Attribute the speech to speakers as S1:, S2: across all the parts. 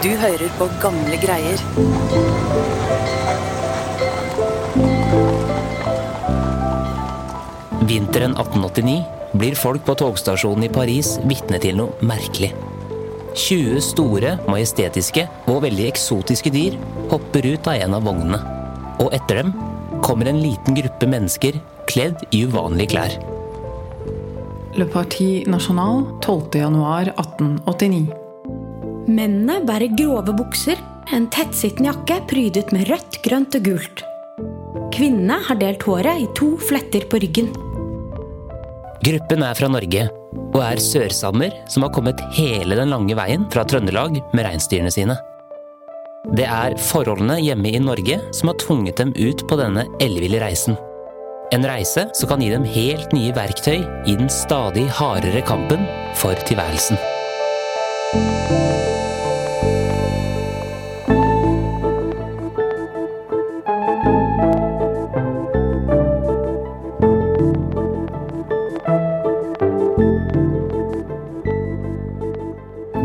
S1: Du hører på gamle greier.
S2: Vinteren 1889 blir folk på togstasjonen i Paris vitne til noe merkelig. 20 store, majestetiske og veldig eksotiske dyr hopper ut av en av vognene. Og etter dem kommer en liten gruppe mennesker kledd i uvanlige klær.
S3: Le Parti National 12.1.1889.
S4: Mennene bærer grove bukser, en tettsittende jakke prydet med rødt, grønt og gult. Kvinnene har delt håret i to fletter på ryggen.
S2: Gruppen er fra Norge og er sørsamer som har kommet hele den lange veien fra Trøndelag med reinsdyrene sine. Det er forholdene hjemme i Norge som har tvunget dem ut på denne elleville reisen. En reise som kan gi dem helt nye verktøy i den stadig hardere kampen for tilværelsen.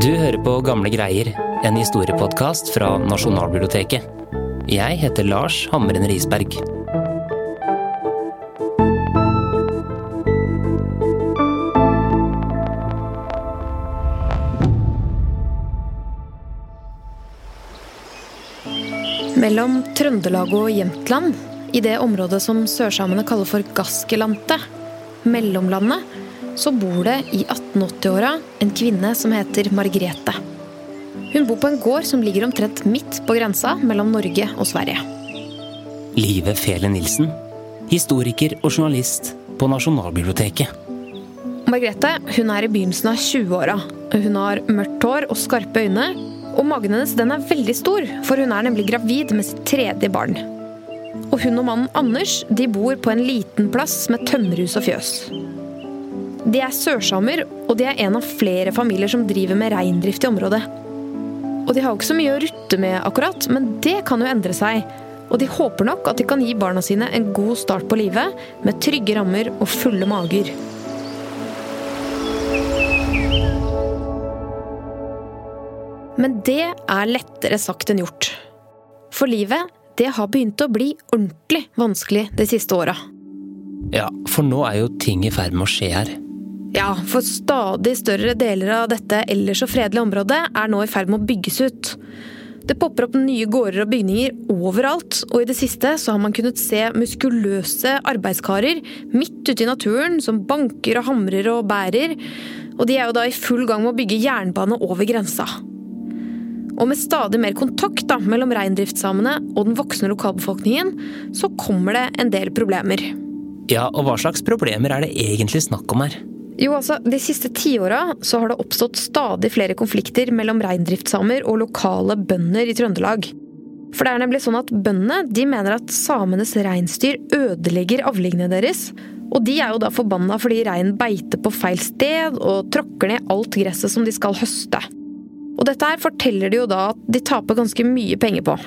S2: Du hører på Gamle greier, en historiepodkast fra Nasjonalbiblioteket. Jeg heter Lars Hammeren Risberg.
S4: Mellom Trøndelag og Jämtland, i det området som sørsamene kaller for Gaskelandet, mellomlandet, så bor det i 1880-åra en kvinne som heter Margrethe. Hun bor på en gård som ligger omtrent midt på grensa mellom Norge og Sverige.
S2: Live Fele Nilsen, historiker og journalist på Nasjonalbiblioteket.
S4: Margrethe hun er i begynnelsen av 20-åra. Hun har mørkt hår og skarpe øyne. Og magen hennes den er veldig stor, for hun er nemlig gravid med sitt tredje barn. Og hun og mannen Anders de bor på en liten plass med tømmerhus og fjøs. De er sørsamer, og de er en av flere familier som driver med reindrift i området. Og de har jo ikke så mye å rutte med akkurat, men det kan jo endre seg. Og de håper nok at de kan gi barna sine en god start på livet, med trygge rammer og fulle mager. Men det er lettere sagt enn gjort. For livet, det har begynt å bli ordentlig vanskelig de siste åra.
S2: Ja, for nå er jo ting i ferd med å skje her.
S4: Ja, for stadig større deler av dette ellers så fredelige området er nå i ferd med å bygges ut. Det popper opp nye gårder og bygninger overalt, og i det siste så har man kunnet se muskuløse arbeidskarer midt ute i naturen som banker og hamrer og bærer, og de er jo da i full gang med å bygge jernbane over grensa. Og med stadig mer kontakt da, mellom reindriftssamene og den voksne lokalbefolkningen, så kommer det en del problemer.
S2: Ja, og hva slags problemer er det egentlig snakk om her?
S4: Jo, altså, De siste tiåra har det oppstått stadig flere konflikter mellom reindriftssamer og lokale bønder i Trøndelag. For det er nemlig sånn at Bøndene de mener at samenes reinsdyr ødelegger avlingene deres. Og de er jo da forbanna fordi reinen beiter på feil sted og tråkker ned alt gresset som de skal høste. Og dette her forteller de jo da at de taper ganske mye penger på.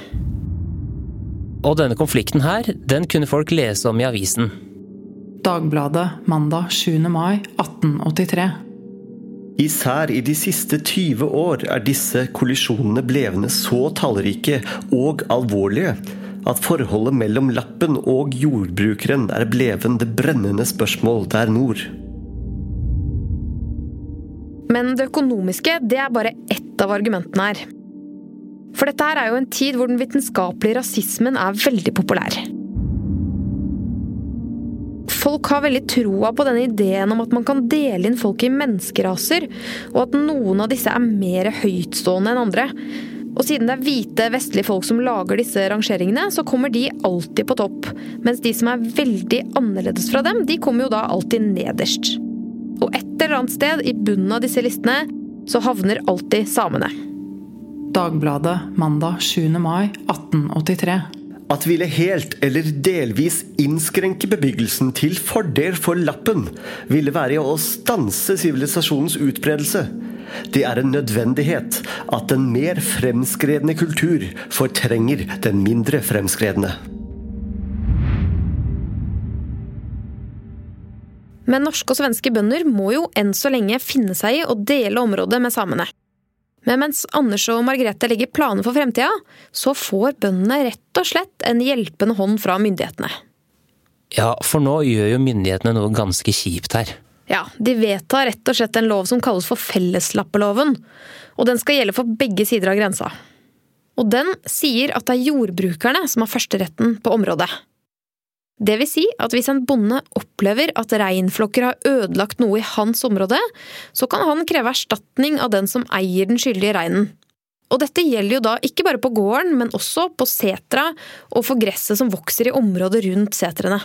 S2: Og denne konflikten her, den kunne folk lese om i avisen.
S3: Dagbladet mandag 7. mai 1883.
S5: Især i de siste 20 år er disse kollisjonene blevne så tallrike og alvorlige at forholdet mellom lappen og jordbrukeren er bleven det brennende spørsmål der nord.
S4: Men det økonomiske det er bare ett av argumentene her. For dette her er jo en tid hvor den vitenskapelige rasismen er veldig populær. Folk har veldig troa på denne ideen om at man kan dele inn folk i menneskeraser, og at noen av disse er mer høytstående enn andre. Og siden det er hvite, vestlige folk som lager disse rangeringene, så kommer de alltid på topp. Mens de som er veldig annerledes fra dem, de kommer jo da alltid nederst. Og et eller annet sted i bunnen av disse listene så havner alltid samene.
S3: Dagbladet mandag 7. mai 1883.
S5: At ville helt eller delvis innskrenke bebyggelsen til fordel for lappen, ville være å stanse sivilisasjonens utbredelse. Det er en nødvendighet at den mer fremskredne kultur fortrenger den mindre fremskredne.
S4: Men norske og svenske bønder må jo enn så lenge finne seg i å dele området med samene. Men mens Anders og Margrethe legger planer for fremtida, så får bøndene rett og slett en hjelpende hånd fra myndighetene.
S2: Ja, for nå gjør jo myndighetene noe ganske kjipt her.
S4: Ja, de vedtar rett og slett en lov som kalles for felleslappeloven. Og den skal gjelde for begge sider av grensa. Og den sier at det er jordbrukerne som har førsteretten på området. Det vil si at hvis en bonde opplever at reinflokker har ødelagt noe i hans område, så kan han kreve erstatning av den som eier den skyldige reinen. Og dette gjelder jo da ikke bare på gården, men også på setra og for gresset som vokser i området rundt setrene.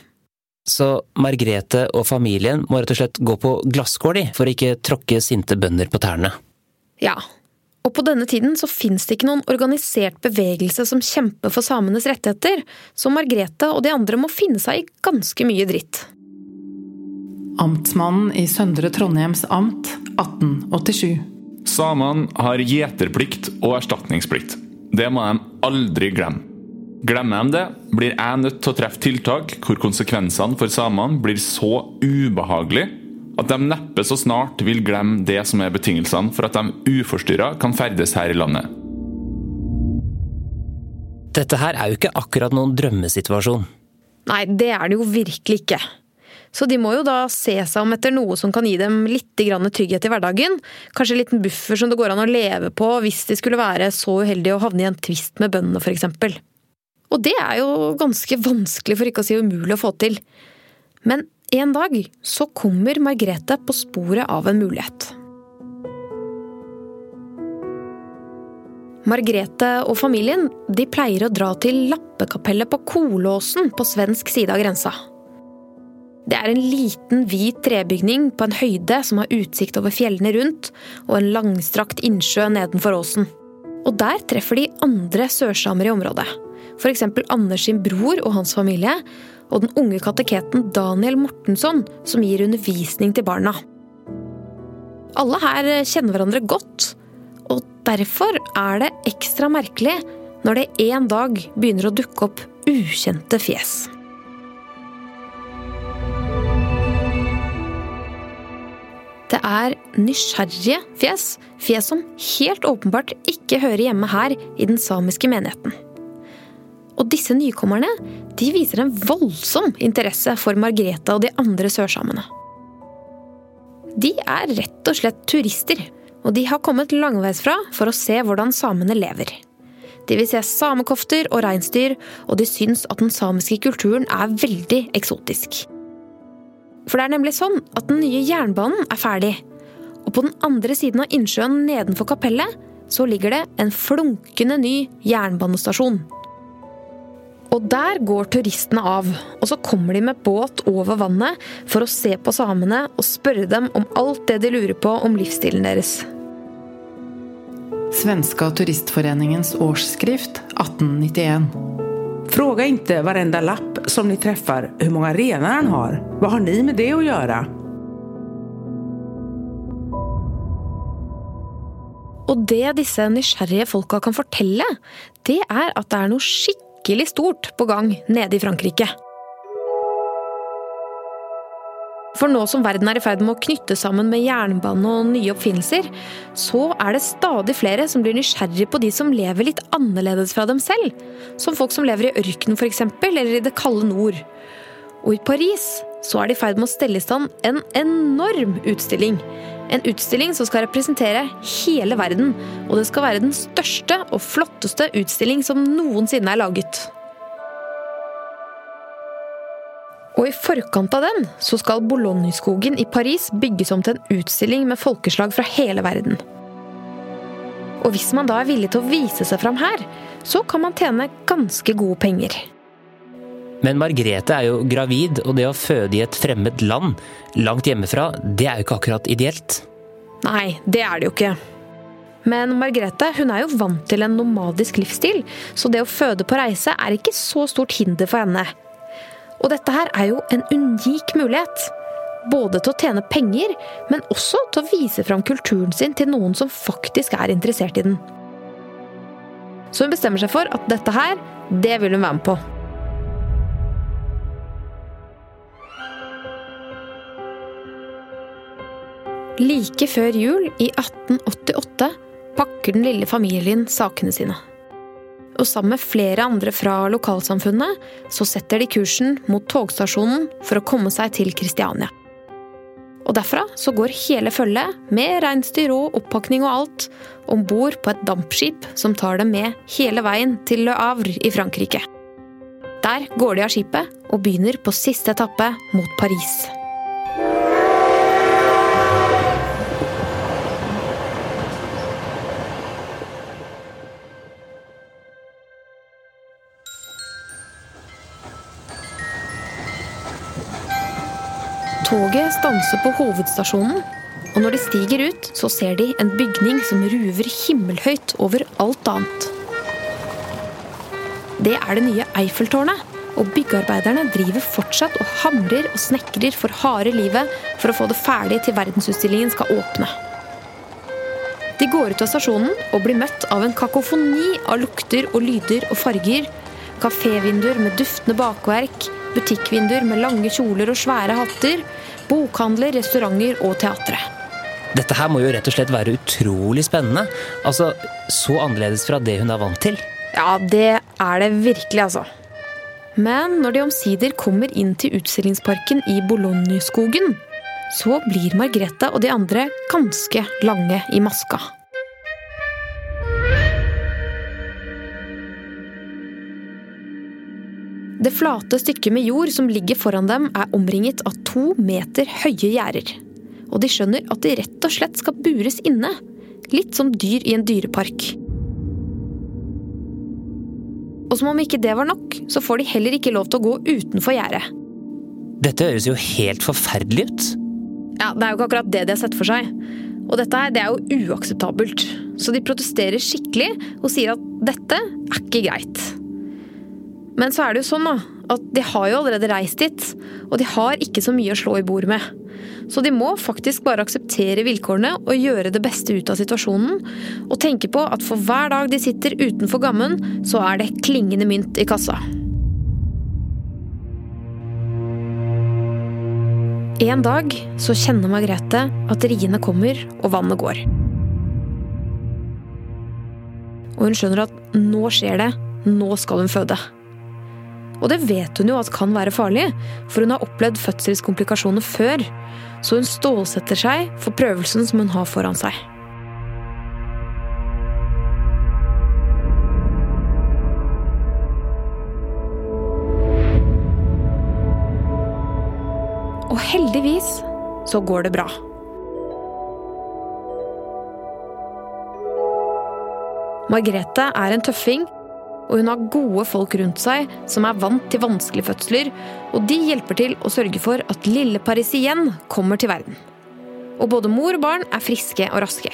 S2: Så Margrethe og familien må rett og slett gå på glasskår de, for å ikke tråkke sinte bønder på tærne.
S4: Ja, og på denne tiden så fins det ikke noen organisert bevegelse som kjemper for samenes rettigheter, så Margrethe og de andre må finne seg i ganske mye dritt.
S3: Amtsmannen i Søndre Trondheims amt 1887.
S6: Samene har gjeterplikt og erstatningsplikt. Det må de aldri glemme. Glemmer de det, blir jeg nødt til å treffe tiltak hvor konsekvensene for samene blir så ubehagelige at de neppe så snart vil glemme det som er betingelsene for at de uforstyrra kan ferdes her i landet.
S2: Dette her er jo ikke akkurat noen drømmesituasjon.
S4: Nei, det er det jo virkelig ikke. Så de må jo da se seg om etter noe som kan gi dem litt trygghet i hverdagen. Kanskje en liten buffer som det går an å leve på hvis de skulle være så uheldige å havne i en tvist med bøndene, f.eks. Og det er jo ganske vanskelig, for ikke å si umulig å få til. Men en dag så kommer Margrethe på sporet av en mulighet. Margrethe og familien de pleier å dra til Lappekapellet på Kolåsen på svensk side av grensa. Det er en liten, hvit trebygning på en høyde som har utsikt over fjellene rundt, og en langstrakt innsjø nedenfor åsen. Og der treffer de andre sørsamer i området. F.eks. Anders sin bror og hans familie, og den unge kateketen Daniel Mortensson, som gir undervisning til barna. Alle her kjenner hverandre godt, og derfor er det ekstra merkelig når det en dag begynner å dukke opp ukjente fjes. Det er nysgjerrige fjes, fjes som helt åpenbart ikke hører hjemme her i den samiske menigheten. Og disse nykommerne de viser en voldsom interesse for Margrethe og de andre sørsamene. De er rett og slett turister, og de har kommet langveisfra for å se hvordan samene lever. De vil se samekofter og reinsdyr, og de syns at den samiske kulturen er veldig eksotisk. For det er nemlig sånn at den nye jernbanen er ferdig. Og på den andre siden av innsjøen nedenfor kapellet så ligger det en flunkende ny jernbanestasjon. Og der går turistene av, og så kommer de med båt over vannet for å se på samene og spørre dem om alt det de lurer på om livsstilen deres.
S3: Svenska turistforeningens årsskrift 1891.
S7: Fråga inte varenda lapp som ni träffar hur många renar han har. Vad har ni med det att göra?
S4: Og det disse nysgjerrige folka kan fortelle, det er at det er noe skikkelig stort på gang nede i Frankrike. For nå som verden er i ferd med å knytte sammen med jernbane og nye oppfinnelser, så er det stadig flere som blir nysgjerrig på de som lever litt annerledes fra dem selv. Som folk som lever i ørkenen f.eks., eller i det kalde nord. Og i Paris så er de i ferd med å stelle i stand en enorm utstilling. En utstilling som skal representere hele verden. Og det skal være den største og flotteste utstilling som noensinne er laget. Og i forkant av den så skal Bologneskogen i Paris bygges om til en utstilling med folkeslag fra hele verden. Og hvis man da er villig til å vise seg fram her, så kan man tjene ganske gode penger.
S2: Men Margrethe er jo gravid, og det å føde i et fremmed land, langt hjemmefra, det er jo ikke akkurat ideelt.
S4: Nei, det er det jo ikke. Men Margrethe hun er jo vant til en nomadisk livsstil, så det å føde på reise er ikke så stort hinder for henne. Og dette her er jo en unik mulighet. Både til å tjene penger, men også til å vise fram kulturen sin til noen som faktisk er interessert i den. Så hun bestemmer seg for at dette her, det vil hun være med på. Like før jul i 1888 pakker den lille familien sakene sine. Og sammen med flere andre fra lokalsamfunnet så setter de kursen mot togstasjonen for å komme seg til Kristiania. Og derfra så går hele følget, med reinsdyr og oppakning og alt, om bord på et dampskip som tar dem med hele veien til Le Havre i Frankrike. Der går de av skipet og begynner på siste etappe mot Paris. Toget stanser på hovedstasjonen, og når de stiger ut, så ser de en bygning som ruver himmelhøyt over alt annet. Det er det nye Eiffeltårnet, og byggearbeiderne driver fortsatt og hamrer og snekrer for harde livet for å få det ferdig til verdensutstillingen skal åpne. De går ut av stasjonen og blir møtt av en kakofoni av lukter og lyder og farger. Kafévinduer med duftende bakverk, butikkvinduer med lange kjoler og svære hatter, bokhandler, restauranter og teatre.
S2: Dette her må jo rett og slett være utrolig spennende. Altså, Så annerledes fra det hun er vant til.
S4: Ja, det er det virkelig, altså. Men når de omsider kommer inn til utstillingsparken i Bologneskogen, så blir Margrethe og de andre ganske lange i maska. Det flate stykket med jord som ligger foran dem, er omringet av to meter høye gjerder. Og de skjønner at de rett og slett skal bures inne. Litt som dyr i en dyrepark. Og som om ikke det var nok, så får de heller ikke lov til å gå utenfor gjerdet.
S2: Dette høres jo helt forferdelig ut.
S4: Ja, Det er jo ikke akkurat det de har sett for seg. Og dette her, det er jo uakseptabelt. Så de protesterer skikkelig og sier at dette er ikke greit. Men så er det jo sånn da, at de har jo allerede reist dit, og de har ikke så mye å slå i bord med. Så de må faktisk bare akseptere vilkårene og gjøre det beste ut av situasjonen, og tenke på at for hver dag de sitter utenfor gammen, så er det klingende mynt i kassa. En dag så kjenner Margrethe at riene kommer og vannet går. Og hun skjønner at nå skjer det, nå skal hun føde. Og det vet hun jo at kan være farlig, for hun har opplevd fødselskomplikasjoner før. Så hun stålsetter seg for prøvelsen som hun har foran seg. Og heldigvis så går det bra. Margrethe er en tøffing, og hun har gode folk rundt seg som er vant til vanskelige fødsler, og de hjelper til å sørge for at lille Paris igjen kommer til verden. Og både mor og barn er friske og raske.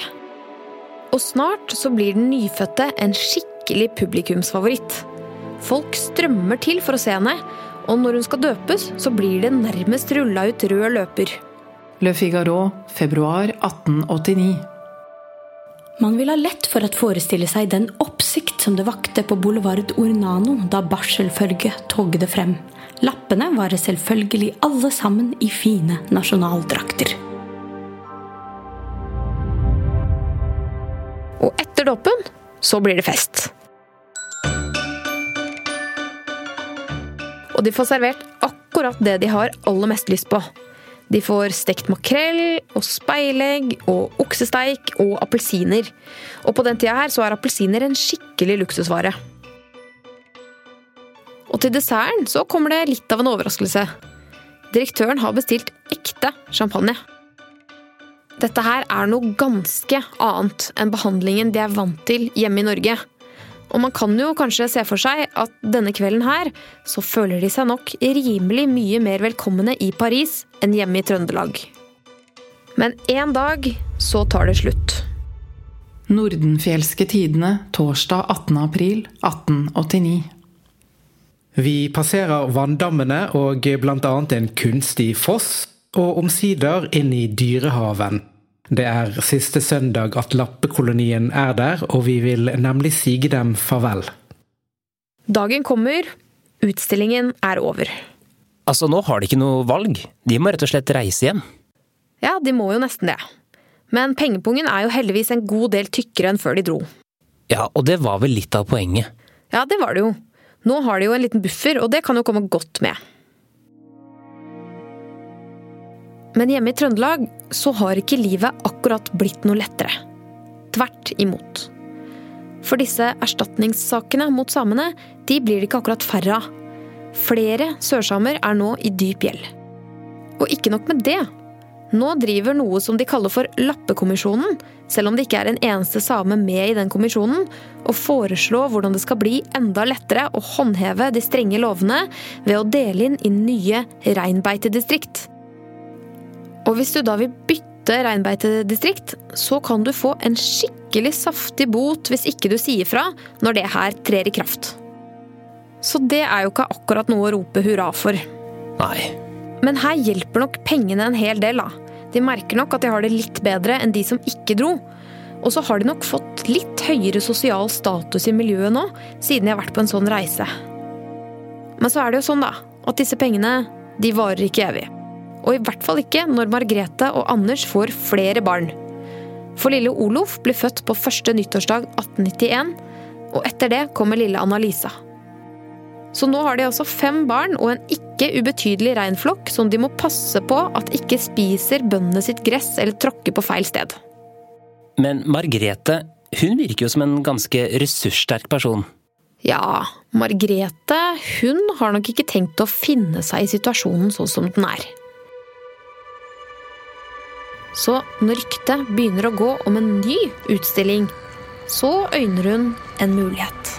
S4: Og snart så blir den nyfødte en skikkelig publikumsfavoritt. Folk strømmer til for å se henne, og når hun skal døpes, så blir det nærmest rulla ut rød løper.
S3: Le Figaro, februar 1889.
S8: Man vil ha lett for å forestille seg den som det vakte på boulevard Ornano da barselfølget togde frem. Lappene var selvfølgelig alle sammen i fine nasjonaldrakter.
S4: Og etter dåpen så blir det fest. Og de får servert akkurat det de har aller mest lyst på. De får stekt makrell og speilegg og oksesteik og appelsiner. Og på den tida her så er appelsiner en skikkelig luksusvare. Og til desserten så kommer det litt av en overraskelse. Direktøren har bestilt ekte champagne. Dette her er noe ganske annet enn behandlingen de er vant til hjemme i Norge. Og man kan jo kanskje se for seg at denne kvelden her, så føler de seg nok rimelig mye mer velkomne i Paris enn hjemme i Trøndelag. Men en dag så tar det slutt.
S3: Nordenfjelske tidene, torsdag 18. april 1889.
S9: Vi passerer vanndammene og bl.a. en kunstig foss, og omsider inn i Dyrehaven. Det er siste søndag at lappekolonien er der, og vi vil nemlig sige dem farvel.
S4: Dagen kommer, utstillingen er over.
S2: Altså, nå har de ikke noe valg. De må rett og slett reise hjem.
S4: Ja, de må jo nesten det. Men pengepungen er jo heldigvis en god del tykkere enn før de dro.
S2: Ja, og det var vel litt av poenget.
S4: Ja, det var det jo. Nå har de jo en liten buffer, og det kan jo komme godt med. Men hjemme i Trøndelag så har ikke livet akkurat blitt noe lettere. Tvert imot. For disse erstatningssakene mot samene, de blir det ikke akkurat færre av. Flere sørsamer er nå i dyp gjeld. Og ikke nok med det. Nå driver noe som de kaller for Lappekommisjonen, selv om det ikke er en eneste same med i den kommisjonen, og foreslå hvordan det skal bli enda lettere å håndheve de strenge lovene ved å dele inn i nye reinbeitedistrikt. Og hvis du da vil bytte reinbeitedistrikt, så kan du få en skikkelig saftig bot hvis ikke du sier fra når det her trer i kraft. Så det er jo ikke akkurat noe å rope hurra for.
S2: Nei.
S4: Men her hjelper nok pengene en hel del, da. De merker nok at de har det litt bedre enn de som ikke dro. Og så har de nok fått litt høyere sosial status i miljøet nå, siden de har vært på en sånn reise. Men så er det jo sånn, da, at disse pengene, de varer ikke evig. Og i hvert fall ikke når Margrethe og Anders får flere barn. For lille Olof blir født på første nyttårsdag 1891, og etter det kommer lille Anna-Lisa. Så nå har de altså fem barn og en ikke ubetydelig reinflokk som de må passe på at ikke spiser bøndene sitt gress eller tråkker på feil sted.
S2: Men Margrethe, hun virker jo som en ganske ressurssterk person.
S4: Ja, Margrethe hun har nok ikke tenkt å finne seg i situasjonen sånn som den er. Så når ryktet begynner å gå om en ny utstilling, så øyner hun en mulighet.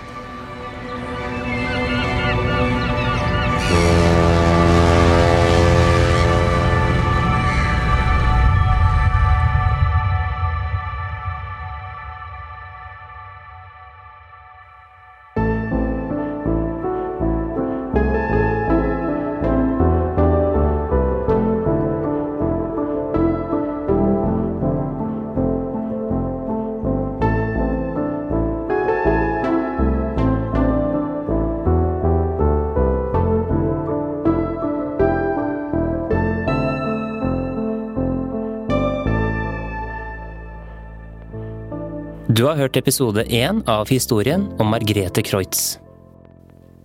S2: Du har hørt episode én av historien om Margrethe Kreutz.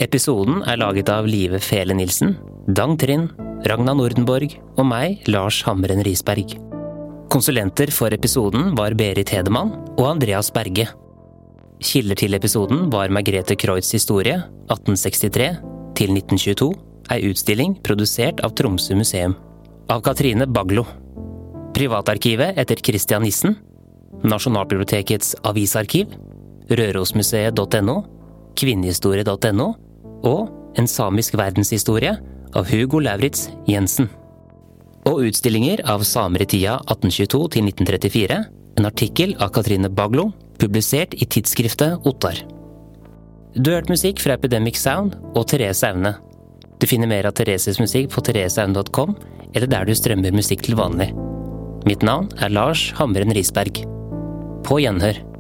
S2: Episoden er laget av Live Fele Nilsen, Dang Trind, Ragna Nordenborg og meg, Lars Hammeren Risberg. Konsulenter for episoden var Berit Hedemann og Andreas Berge. Kilder til episoden var Margrethe Kreutz historie 1863 til 1922, ei utstilling produsert av Tromsø museum. Av Katrine Baglo. Privatarkivet etter Christian Nissen. Nasjonalbibliotekets avisarkiv, Rørosmuseet.no, kvinnehistorie.no og En samisk verdenshistorie av Hugo Lauritz Jensen. Og utstillinger av samer i tida 1822 til 1934, en artikkel av Katrine Baglo, publisert i tidsskriftet Ottar. Du har hørt musikk fra Epidemic Sound og Therese Aune. Du finner mer av Thereses musikk på thereseaune.com, eller der du strømmer musikk til vanlig. Mitt navn er Lars Hamren Risberg. På gjenhør.